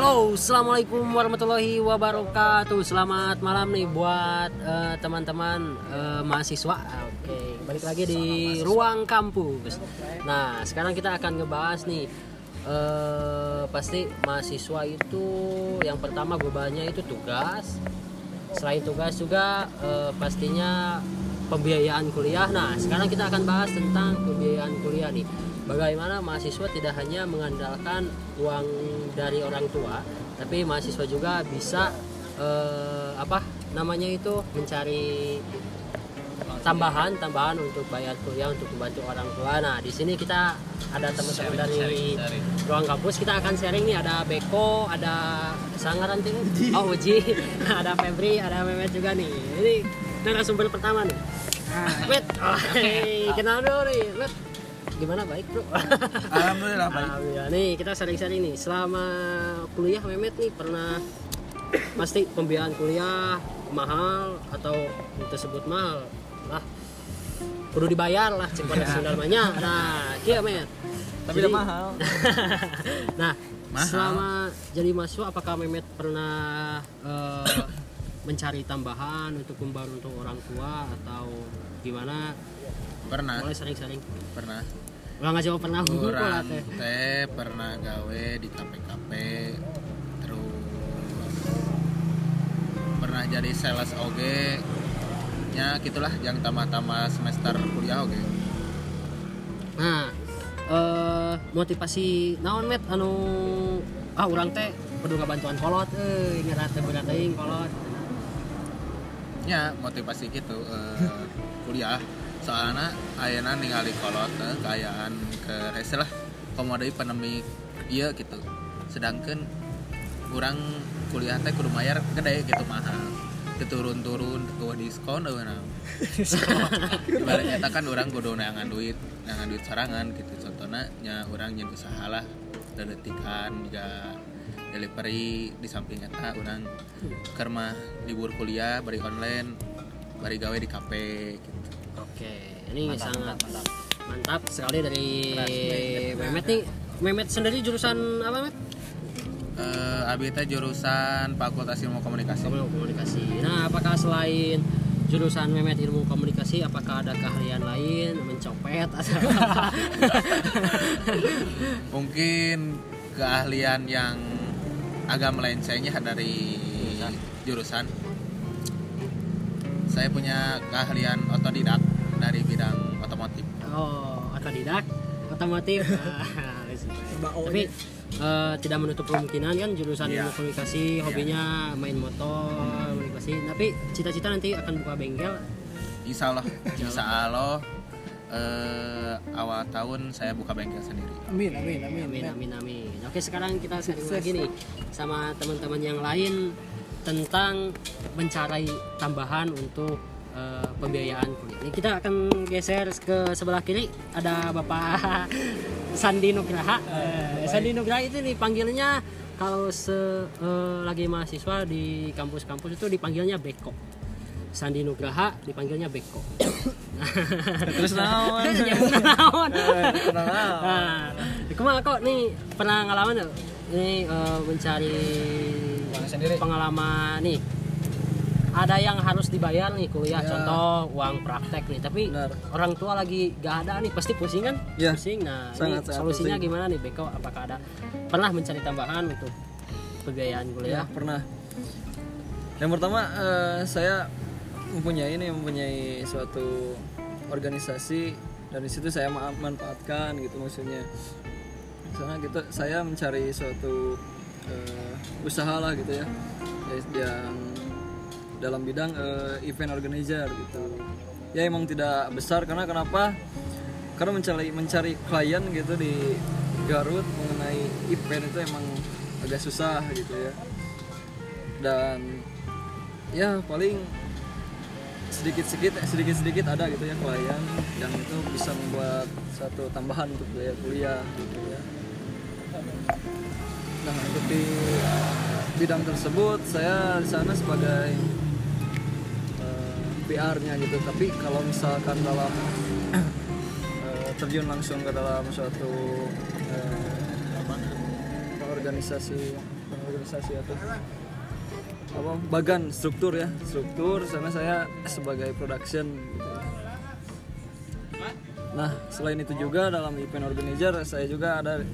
Halo, assalamualaikum warahmatullahi wabarakatuh. Selamat malam nih buat eh, teman-teman eh, mahasiswa. Oke, balik lagi di ruang kampus. Nah, sekarang kita akan ngebahas nih. eh, pasti mahasiswa itu yang pertama bebannya itu tugas. Selain tugas juga eh, pastinya pembiayaan kuliah. Nah, sekarang kita akan bahas tentang pembiayaan kuliah nih. Bagaimana mahasiswa tidak hanya mengandalkan uang dari orang tua, tapi mahasiswa juga bisa eh, apa namanya itu mencari tambahan tambahan untuk bayar kuliah untuk membantu orang tua. Nah, di sini kita ada teman-teman dari ruang kampus kita akan sharing nih ada Beko, ada Sangaran tuh, oh Uji, ada Febri, ada Mehmet juga nih. Ini narasumber pertama nih. Met, oh, hey, kenal dulu nih, Met. Gimana baik bro? Alhamdulillah baik. Alhamdulillah. Nih kita sharing-sharing nih. Selama kuliah Mehmet nih pernah pasti pembiayaan kuliah mahal atau tersebut mahal lah perlu dibayar lah pada sundalmanya nah kia Met Tapi Jadi- udah mahal. nah Mahal. selama jadi mahasiswa apakah Mehmet pernah eh, mencari tambahan untuk membantu untuk orang tua atau gimana Pernah, boleh sering-sering pernah. Nggak jawab pernah ngumpul lah teh. teh pernah gawe di KPKP terus pernah jadi sales oge nya gitulah yang tamat-tamat semester kuliah oge Nah, eh motivasi naon met? Anu ah urang teh kudu ngabantuan kolot euy ngerat teh berat kolot. nya motivasi gitu eh, kuliah soalnya ayana ningali kolot eh, kaayaan ke rese lah. Pandemi iya gitu. Sedangkan kurang kuliah teh kudu bayar gede gitu mahal. Turun-turun ke diskon eueuh nah. Ibaratnya kan orang kudu neangan duit neangan duit sorangan gitu. Contohnya nya orang nyen usaha lah. Deletikan juga delivery di samping eta orang kerma libur kuliah bari online bari gawe di kafe gitu Oke, ini sangat mantap. sekali dari Mehmet nih. Mehmet sendiri jurusan apa, Met? eh abi teh jurusan Fakultas Ilmu Komunikasi Ilmu komunikasi. Nah, apakah selain jurusan Mehmet ilmu komunikasi apakah ada keahlian lain mencopet atau apa? mungkin keahlian yang agak melencengnya dari jurusan saya punya keahlian otodidak dari bidang otomotif Oh, otodidak, otomotif. Ah, Tapi eh, tidak menutup kemungkinan kan jurusan Iya. ilmu komunikasi, hobinya main motor, komunikasi. Tapi cita-cita nanti akan buka bengkel. insya Allah insya Allah eh, awal tahun saya buka bengkel sendiri Amin, amin, amin. Amin, amin, amin. Oke, sekarang kita sharing lagi nih sama teman-teman yang lain tentang mencari tambahan untuk eh, pembiayaan kuliah. Ini kita akan geser ke sebelah kiri ada Bapak Sandi Nugraha. Eh, Sandi Nugraha itu dipanggilnya kalau se eh, lagi mahasiswa di kampus-kampus itu dipanggilnya Beko. Sandi Nugraha dipanggilnya Beko. Terus naon? Terus naon? Nah, kumaha kok nih pernah ngalaman tuh? Ini eh, mencari sendiri. pengalaman nih. Ada yang harus dibayar nih kuliah, Ya. contoh uang praktek nih. Tapi Benar. orang tua lagi gak ada nih, pasti pusing kan? Ya. Pusing. Nah, Sangat, ini sangat solusinya pusing. gimana nih, Beko? Apakah ada pernah mencari tambahan untuk pembiayaan Ya, kuliah? pernah. Yang pertama eh, saya mempunyai ini mempunyai suatu organisasi dan di situ saya ma- manfaatkan gitu maksudnya. Misalnya gitu saya mencari suatu eh, usaha lah gitu ya yang dalam bidang eh, event organizer gitu. Ya emang tidak besar karena kenapa? Karena mencari mencari klien gitu di Garut mengenai event itu emang agak susah gitu ya. Dan ya paling sedikit sedikit sedikit sedikit ada gitu ya klien yang itu bisa membuat satu tambahan untuk biaya kuliah gitu ya nah untuk bidang tersebut saya di sana sebagai eh, PR-nya gitu tapi kalau misalkan dalam eh, terjun langsung ke dalam suatu apa, organisasi organisasi atau apa bagan struktur ya struktur sana saya sebagai production gitu. nah selain itu juga dalam event organizer saya juga ada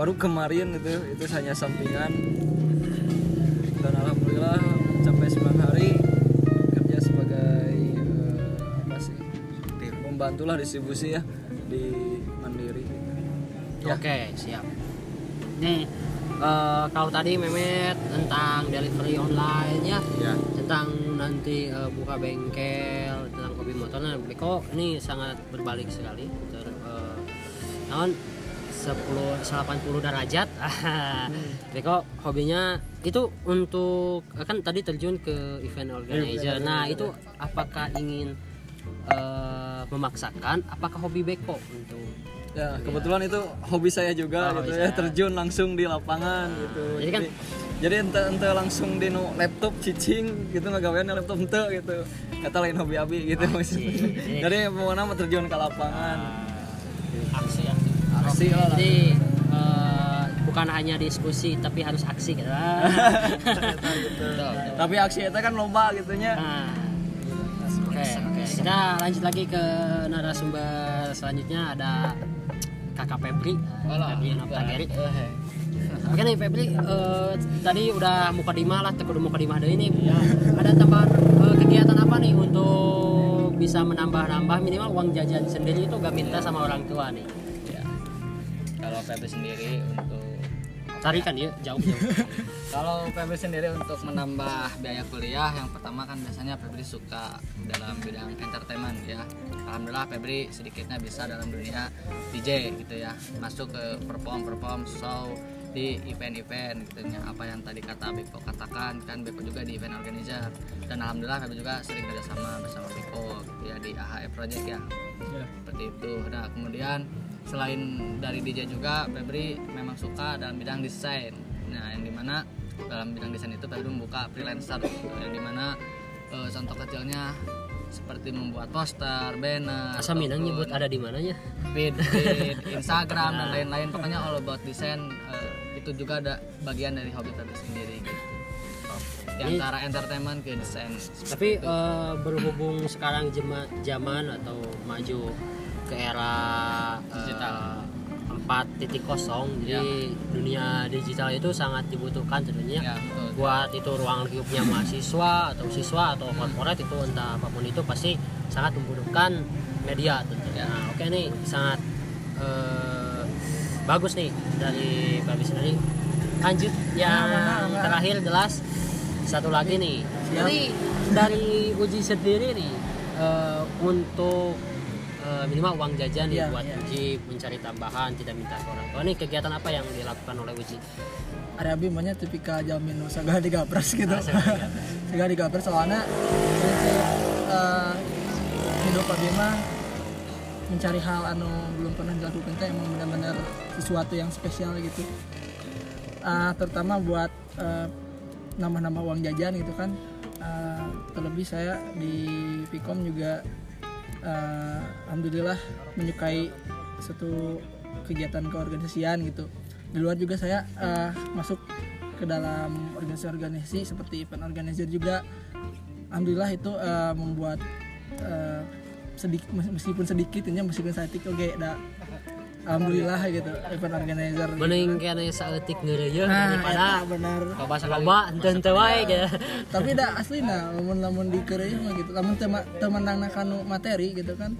baru kemarin gitu itu hanya sampingan dan alhamdulillah sampai 9 hari kerja sebagai eh, apa sih membantulah distribusi ya di mandiri Ya. Oke, siap. Nih, eh, kalau tadi Memet tentang delivery online ya, ya tentang nanti eh, buka bengkel, tentang hobi motor, nah Beko ini sangat berbalik sekali. Ter, eh, naon 10 80 derajat. Beko hobinya itu untuk kan tadi terjun ke event organizer. Nah, itu apakah ingin eh, memaksakan? Apakah hobi Beko untuk ya kebetulan itu hobi saya juga Oh, gitu ya saya. terjun langsung di lapangan gitu. Jadi kan- jadi ente ente langsung di nu laptop cicing gitu ngagawean laptop ente gitu. Kata lain hobi abi gitu maksudnya. Jadi- mau nama terjun ke lapangan. Aksi ya aksi. Lah jadi eh, bukan hanya diskusi tapi harus aksi gitu. Tapi aksi itu kan lomba gitunya. Nah, oke oke. Kita lanjut lagi ke narasumber selanjutnya ada kakak Febri. Febri Noptageri Oke nih Febri, eh, tadi udah muka dimah lah, tekudu muka dimah deh ini. Ada tambahan eh, kegiatan apa nih untuk bisa menambah-nambah minimal uang jajan sendiri itu gak minta sama orang tua nih. Febri sendiri untuk Tarikan ya jauh jauh. kalau Febri sendiri untuk menambah biaya kuliah yang pertama kan biasanya Febri suka dalam bidang entertainment ya. Alhamdulillah Febri sedikitnya bisa dalam dunia DJ gitu ya. Masuk ke perform perform show di event-event gitu ya. Apa yang tadi kata Beko katakan kan Beko juga di event organizer dan alhamdulillah Febri juga sering kerjasama bersama Beko gitu ya di AHE Project ya seperti itu nah kemudian selain dari DJ juga Febri memang suka dalam bidang desain. Nah yang di mana dalam bidang desain itu Febri membuka freelancer. Gitu. yang di mana eh, contoh kecilnya seperti membuat poster, banner, Asal Minang nyebut ada di mananya? feed, feed Instagram dan lain-lain. Pokoknya all about desain eh, itu juga ada bagian dari hobi Febri sendiri gitu. Di antara entertainment ke desain Tapi eh, berhubung sekarang jema- zaman atau maju ke era eh, Digital. 4.0 jadi dunia digital itu sangat dibutuhkan tentunya ya betul buat itu ruang lingkupnya mahasiswa atau siswa atau korporat itu entah apa pun itu pasti sangat membutuhkan media tentunya. Ya. Nah, oke nih sangat eh, bagus nih dari Babi sendiri. Lanjut yang terakhir jelas satu lagi nih. Jadi dari uji sendiri nih eh, untuk eh, minimal uang jajan nih Iya, buat iya. uji mencari tambahan tidak minta ke orang tua. Nih kegiatan apa yang dilakukan oleh uji? ada abi banyak tipikal jamin nu sagala digapres gitu Ah, sagala digapres soalnya eh, hidup abi mah mencari hal anu belum pernah dilakukan teh emang benar-benar sesuatu yang spesial gitu Ah, terutama buat eh, nambah-nambah uang jajan gitu kan Ah, terlebih saya di Pikom juga eh, alhamdulillah menyukai satu kegiatan keorganisasian gitu. Di luar juga saya eh, masuk ke dalam organisasi-organisasi seperti event organizer juga. Alhamdulillah itu eh, membuat eh, sedikit meskipun sedikit ini meskipun sedikit oke dah alhamdulillah gitu event organizer. Mending kena saeutik ngeureuyeuh nah daripada eta benar. loba loba henteu wae gitu. tapi dah asli nah lamun lamun di mah gitu. Lamun teu ma- teu menangna kanu materi gitu kan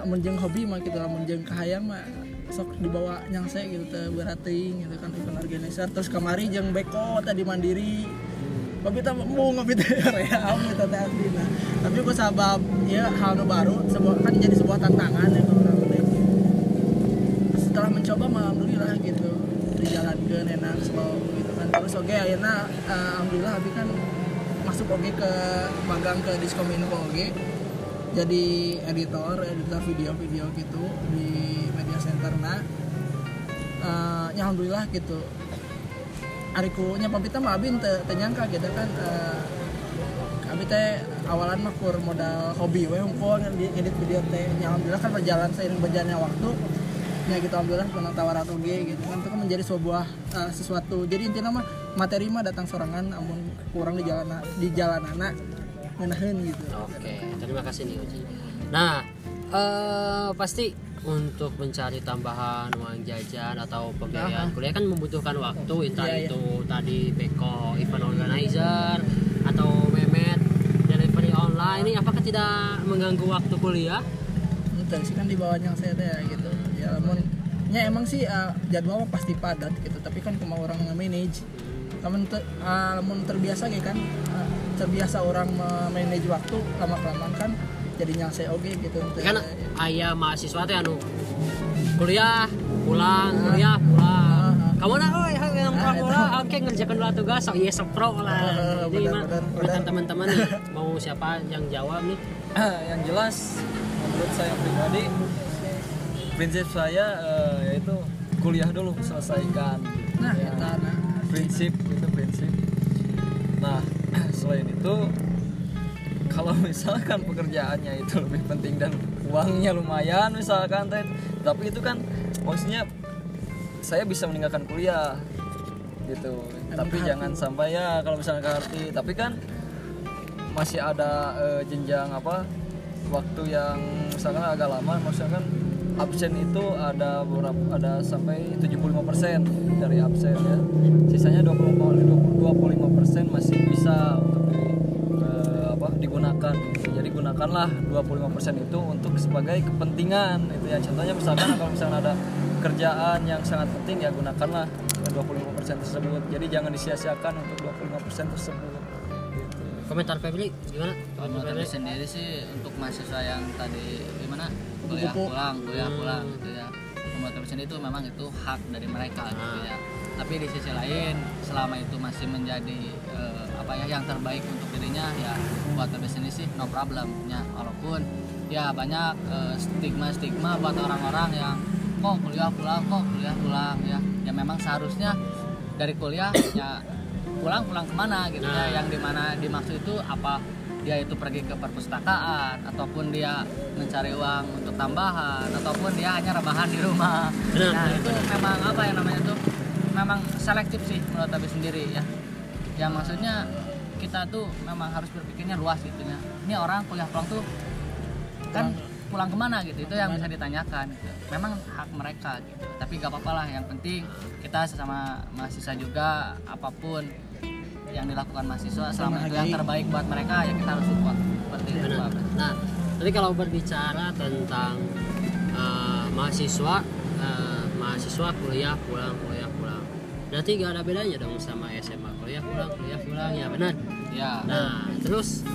lamun jeung hobi mah gitu lamun jeung kahayang mah sok dibawa nyangse gitu teh berating gitu kan event organizer. Terus kamari jeung beko tadi mandiri. Tapi tak mau ngopi teh real gitu teh asli nah. Tapi ku sabab ya hal baru sebuah kan jadi sebuah tantangan ya setelah mencoba mah alhamdulillah gitu. Dijalankan enak slow gitu kan. Terus oke akhirnya eh, alhamdulillah tapi kan masuk oke ke magang ke Diskominfo oke. Jadi editor editor video-video gitu di media center nah eh, ya alhamdulillah gitu. Ariku nya pamita mah abin teu nyangka gitu kan eh, abi teh awalan mah kur modal hobi we hungkul ngedit video teh. Ya, alhamdulillah kan berjalan seiring berjalannya waktu ya gitu alhamdulillah pernah tawaran oge gitu kan itu kan menjadi sebuah eh, sesuatu jadi intinya mah materi mah datang sorangan amun kurang di jalan di jalan anak ngenahin gitu Oke, terima kasih nih Uci. Nah, eh pasti untuk mencari tambahan uang jajan atau pembiayaan kuliah kan membutuhkan waktu, entah Iya, iya. itu tadi Beko event organizer atau Memet delivery online ini apakah tidak mengganggu waktu kuliah? itu sih kan di bawahnya saya teh gitu ya namun ya emang sih uh, jadwal pasti padat gitu tapi kan cuma orang nge-manage namun ter, uh, namun terbiasa gitu kan uh, terbiasa orang manage waktu lama kelamaan kan jadi nyangse oke gitu teh. Kan ayah mahasiswa teh anu kuliah pulang kuliah pulang. Kamu nah, oh ya yang pulang oke ngerjakan dulu tugas, so iya sepro lah. Ah, Jadi mah teman-teman nih, mau siapa yang jawab nih? yang jelas menurut saya pribadi prinsip saya eh, yaitu kuliah dulu selesaikan. Nah Ya, eta nah prinsip itu prinsip. Nah selain itu kalau misalkan pekerjaannya itu lebih penting dan uangnya lumayan misalkan tapi itu kan maksudnya saya bisa meninggalkan kuliah gitu. Tapi ke jangan sampai ya kalau misalnya ke hati. Tapi kan masih ada eh, jenjang apa waktu yang misalkan agak lama maksudnya kan absen itu ada beberapa ada sampai 75% dari absen ya sisanya 20 25% masih bisa untuk di, eh, apa digunakan jadi gunakanlah 25% itu untuk sebagai kepentingan itu ya contohnya misalkan kalau misalkan ada kerjaan yang sangat penting ya gunakanlah 25% tersebut jadi jangan disia-siakan untuk 25% tersebut gitu. Komentar Febri gimana? Kalau menurut Febri? sendiri sih untuk mahasiswa yang tadi kuliah Kupu. pulang, kuliah pulang gitu ya. Sendiri itu memang itu hak dari mereka gitu ya. Tapi di sisi lain selama itu masih menjadi eh, apa ya yang terbaik untuk dirinya ya buat kami sendiri sih no problem ya. Walaupun ya banyak stigma stigma buat orang-orang yang kok kuliah pulang kok kuliah pulang ya. Ya memang seharusnya dari kuliah ya pulang pulang ke mana gitu Nah. ya yang di mana dimaksud itu apa dia itu pergi ke perpustakaan ataupun dia mencari uang untuk tambahan ataupun dia hanya rebahan di rumah. Benar, nah benar, itu memang apa yang namanya itu memang selektif sih menurut tapi sendiri ya. Ya maksudnya kita tuh memang harus berpikirnya luas gitu ya. Ini orang kuliah pulang tuh kan pulang ke mana gitu itu yang bisa ditanyakan gitu. memang hak mereka gitu. Tapi gak apa-apa lah yang penting kita sesama mahasiswa juga apa pun yang dilakukan mahasiswa selama itu yang terbaik buat mereka ya kita harus support seperti itu Benar. Nah, tapi kalau berbicara tentang eh, mahasiswa, eh, mahasiswa kuliah pulang, kuliah pulang, berarti gak ada bedanya dong sama SMA kuliah pulang, kuliah pulang ya benar. ya Nah, terus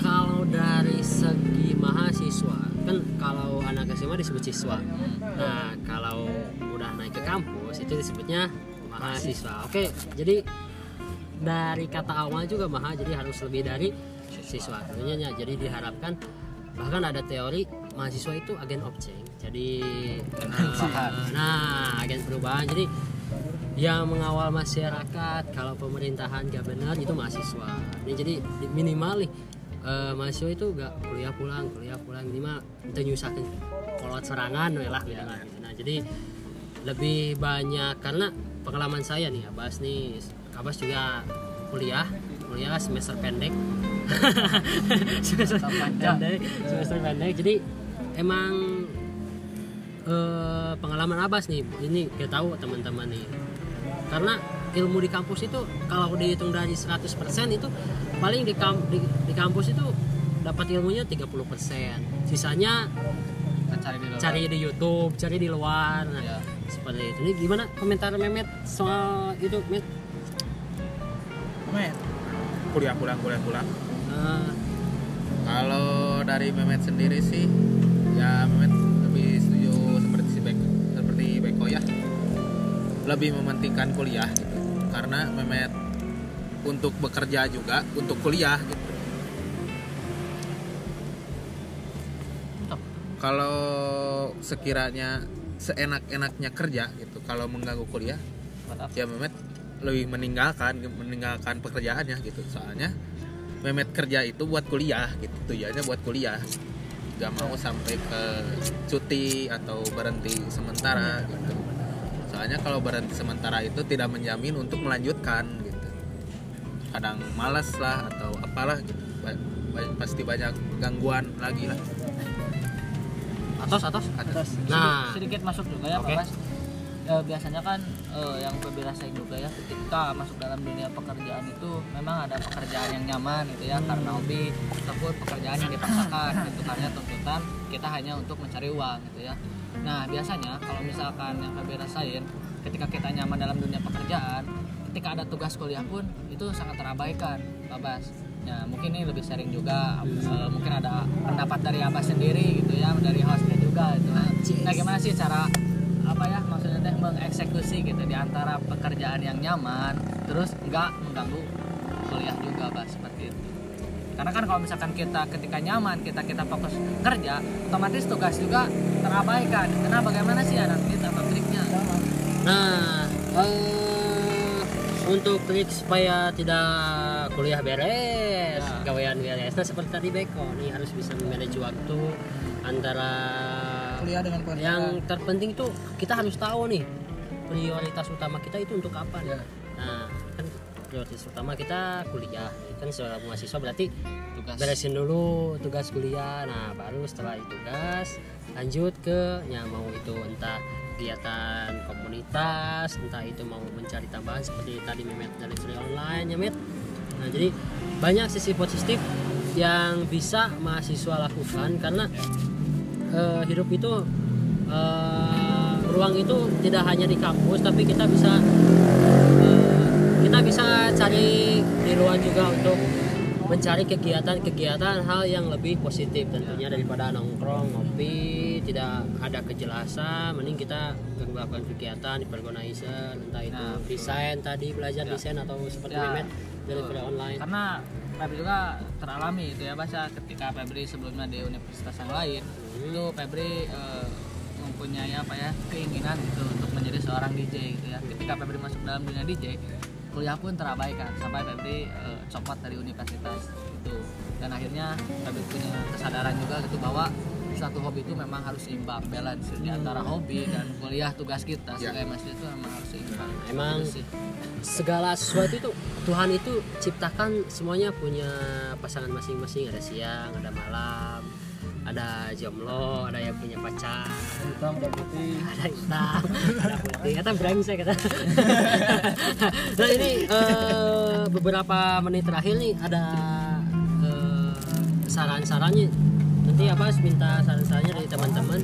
kalau dari segi mahasiswa, kan kalau anak SMA disebut siswa. Nah, kalau udah naik ke kampus itu disebutnya mahasiswa. Oke, jadi dari kata awal juga maha, jadi harus lebih dari siswa. Tentunya ya, jadi diharapkan bahkan ada teori mahasiswa itu agen of change. Jadi eh, nah, agen perubahan. Jadi yang mengawal masyarakat kalau pemerintahan gak benar itu mahasiswa ini jadi di- minimal nih eh, mahasiswa itu gak kuliah pulang kuliah pulang ini mah itu nyusahin kolot serangan lah gitu. nah jadi lebih banyak karena pengalaman saya nih Abbas nih Abbas juga kuliah kuliah semester pendek. Semester pendek semester pendek. Jadi emang eh, pengalaman Abbas nih ini kita tahu teman-teman nih. Karena ilmu di kampus itu kalau dihitung dari 100% itu paling di, kam- di, di kampus itu dapat ilmunya 30% sisanya cari di luar. cari di YouTube cari di luar. Nah, Ya. seperti itu. Ini gimana komentar Memet soal itu Met Met kuliah pulang kuliah pulang Eh, kalau dari Mehmet sendiri sih ya Mehmet lebih setuju seperti si Beko, seperti Beko ya. Lebih mementingkan kuliah gitu. Karena Mehmet untuk bekerja juga untuk kuliah gitu. Kalau sekiranya seenak-enaknya kerja gitu kalau mengganggu kuliah ya Mehmet lebih meninggalkan meninggalkan pekerjaannya gitu. Soalnya Mehmet kerja itu buat kuliah gitu tujuannya buat kuliah. Gak mau sampai ke cuti atau berhenti sementara gitu. Soalnya kalau berhenti sementara itu tidak menjamin untuk melanjutkan gitu. Kadang males lah atau apalah gitu. Ba- ba- pasti banyak gangguan lagi lah. Atas atas atas nah. sedikit masuk juga ya Oke. Pak. Eh, biasanya kan eh, yang Febi rasain juga ya ketika masuk dalam dunia pekerjaan itu memang ada pekerjaan yang nyaman gitu ya karena hobi ataupun pekerjaan yang dipaksakan gitu karena tuntutan kita hanya untuk mencari uang gitu ya. Nah biasanya kalau misalkan yang Febi rasain ketika kita nyaman dalam dunia pekerjaan ketika ada tugas kuliah pun itu sangat terabaikan Pak Bas. Ya mungkin ini lebih sharing juga eh, mungkin ada pendapat dari Abah sendiri gitu ya dari hostnya juga gitu. Nah gimana sih cara apa ya maksudnya teh mengeksekusi gitu di antara pekerjaan yang nyaman terus nggak mengganggu kuliah juga Pak seperti itu karena kan kalau misalkan kita ketika nyaman kita kita fokus kerja otomatis tugas juga terabaikan karena bagaimana sih anak tips atau triknya Nah, eh, untuk trik supaya tidak kuliah beres, Ya. gawean beres. Nah, seperti tadi Beko nih harus bisa memanage waktu antara kuliah dengan keluarga yang terpenting tuh kita harus tahu nih prioritas utama kita itu untuk apa. Ya. Nah, kan prioritas utama kita kuliah. Kan seorang mahasiswa berarti tugas beresin dulu tugas kuliah nah baru setelah itu tugas lanjut ke ya mau itu entah kegiatan komunitas entah itu mau mencari tambahan seperti tadi Memet dari free online ya Met nah jadi banyak sisi positif yang bisa mahasiswa lakukan karena eh, hidup itu eh, ruang itu tidak hanya di kampus tapi kita bisa eh, kita bisa cari di luar juga untuk mencari kegiatan-kegiatan hal yang lebih positif tentunya daripada nongkrong ngopi tidak ada kejelasan mending kita melakukan kegiatan di organizer entah itu Nah, betul. desain tadi belajar Ya. desain atau seperti Ya, dari online karena Febri juga teralami itu ya bahasa ketika Febri sebelumnya di universitas yang lain itu Febri eh, mempunyai apa ya keinginan gitu untuk menjadi seorang DJ gitu ya ketika Febri masuk dalam dunia DJ kuliah pun terabaikan sampai Febri eh, copot dari universitas itu dan akhirnya Febri punya kesadaran juga gitu bahwa suatu hobi itu memang harus seimbang balance di antara hobi dan kuliah tugas kita Ya. sebagai mahasiswa itu memang harus seimbang Emang Gitu sih. segala sesuatu itu Tuhan itu ciptakan semuanya punya pasangan masing-masing ada siang ada malam ada jomblo ada yang punya pacar. Hitam dan putih. Ada hitam ada putih. Kata brengsek kata. Nah ini eh, beberapa menit terakhir nih ada eh, saran-sarannya. Nanti apa minta saran-sarannya dari teman-teman.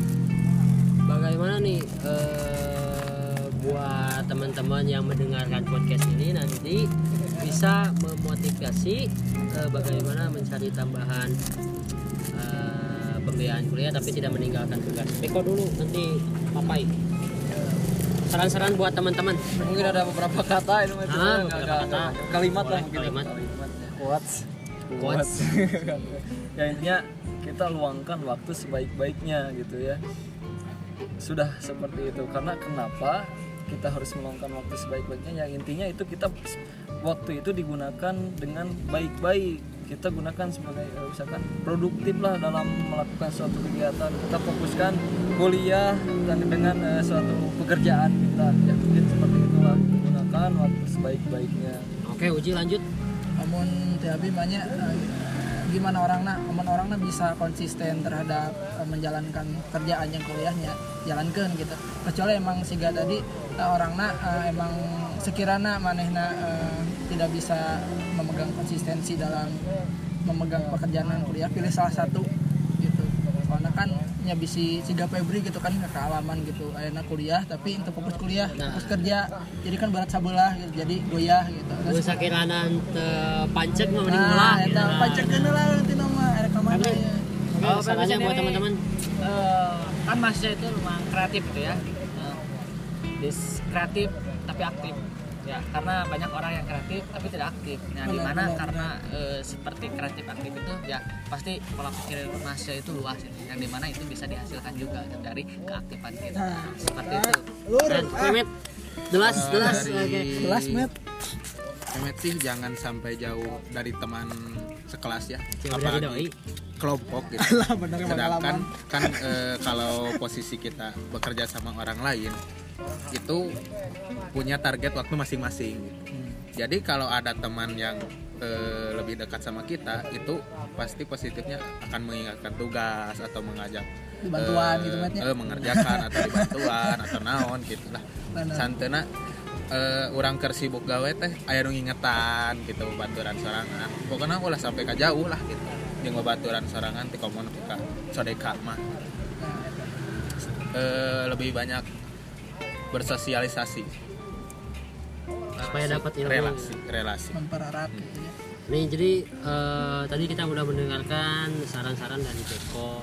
Bagaimana nih eh, buat teman-teman yang mendengarkan podcast ini nanti bisa memotivasi eh, bagaimana mencari tambahan eh, pembiayaan kuliah tapi tidak meninggalkan tugas. Peko dulu nanti papai. Saran-saran buat teman-teman. mungkin ada beberapa kata cuma Ah, beberapa nggak- kata. kalimat lah mungkin kalimat. quotes Quotes. ya intinya kita luangkan waktu sebaik-baiknya gitu ya sudah seperti itu karena kenapa kita harus meluangkan waktu sebaik-baiknya yang intinya itu kita waktu itu digunakan dengan baik-baik kita gunakan sebagai eh, misalkan produktif lah dalam melakukan suatu kegiatan. Kita fokuskan kuliah dan dengan eh, suatu pekerjaan kita. Ya mungkin seperti itulah gunakan waktu sebaik-baiknya. Oke, Uji lanjut. namun tapi banyak eh, gimana orangnya aman orangnya bisa konsisten terhadap menjalankan kerjaan yang kuliahnya jalankan gitu. Kecuali emang siga tadi orangnya eh, emang sekiranya manehna eh, tidak bisa memegang konsistensi dalam memegang pekerjaan kuliah pilih salah satu gitu soalnya kan ya bisi siga Febri gitu kan nggak kealaman gitu akhirnya kuliah tapi untuk fokus kuliah fokus kerja jadi kan berat sabelah gitu jadi goyah gitu Gue sakiranan te pancek mah mending Nah, belah. eta gitu. panckeun lah nanti nama ada ka mana ya. Kalau sarannya buat teman-teman. eh, kan mahasiswa itu memang kreatif gitu ya dis kreatif tapi aktif ya karena banyak orang yang kreatif tapi tidak aktif. Nah di Benar, mana benar, karena eh, seperti kreatif aktif itu ya pasti pola pikir mahasiswa itu luas gitu. yang di mana itu bisa dihasilkan juga dari keaktifan kita. Nah, seperti itu. Lur, Dan Mehmet. Jelas Eh, jelas dari oke. Jelas, Met. Memet sih jangan sampai jauh dari teman sekelas ya doi. kelompok gitu Lah bener sedangkan kan eh, kalau posisi kita bekerja sama orang lain itu punya target waktu masing-masing gitu. jadi kalau ada teman yang eh, lebih dekat sama kita itu pasti positifnya akan mengingatkan tugas atau mengajak Dibantuan eh, gitu, eh, mengerjakan atau dibantuan atau naon gitu lah Bener. santena eh, orang keur sibuk gawe teh aya nu ngingetan gitu baturan sorangan. Pokoknya ulah sampai ke jauh lah gitu. Jeung baturan sorangan ti komun ka sodeka mah. Eh, lebih banyak bersosialisasi. Supaya dapat ilmu. Relasi relasi. Mempererat gitu ya. Nih jadi eh, tadi kita udah mendengarkan saran-saran dari Beko,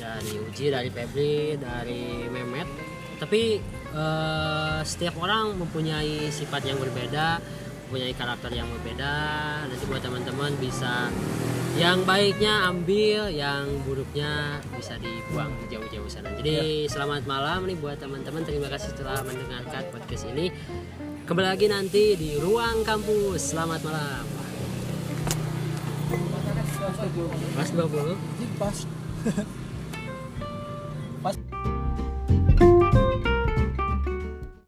dari Uji, dari Febri, dari Memet. Tapi eh, setiap orang mempunyai sifat yang berbeda, mempunyai karakter yang berbeda. Nanti buat teman-teman bisa yang baiknya ambil, yang buruknya bisa dibuang jauh-jauh sana. Jadi selamat malam nih buat teman-teman. Terima kasih telah mendengarkan podcast ini. Kembali lagi nanti di ruang kampus. Selamat malam. Mas 20 Jadi pas pas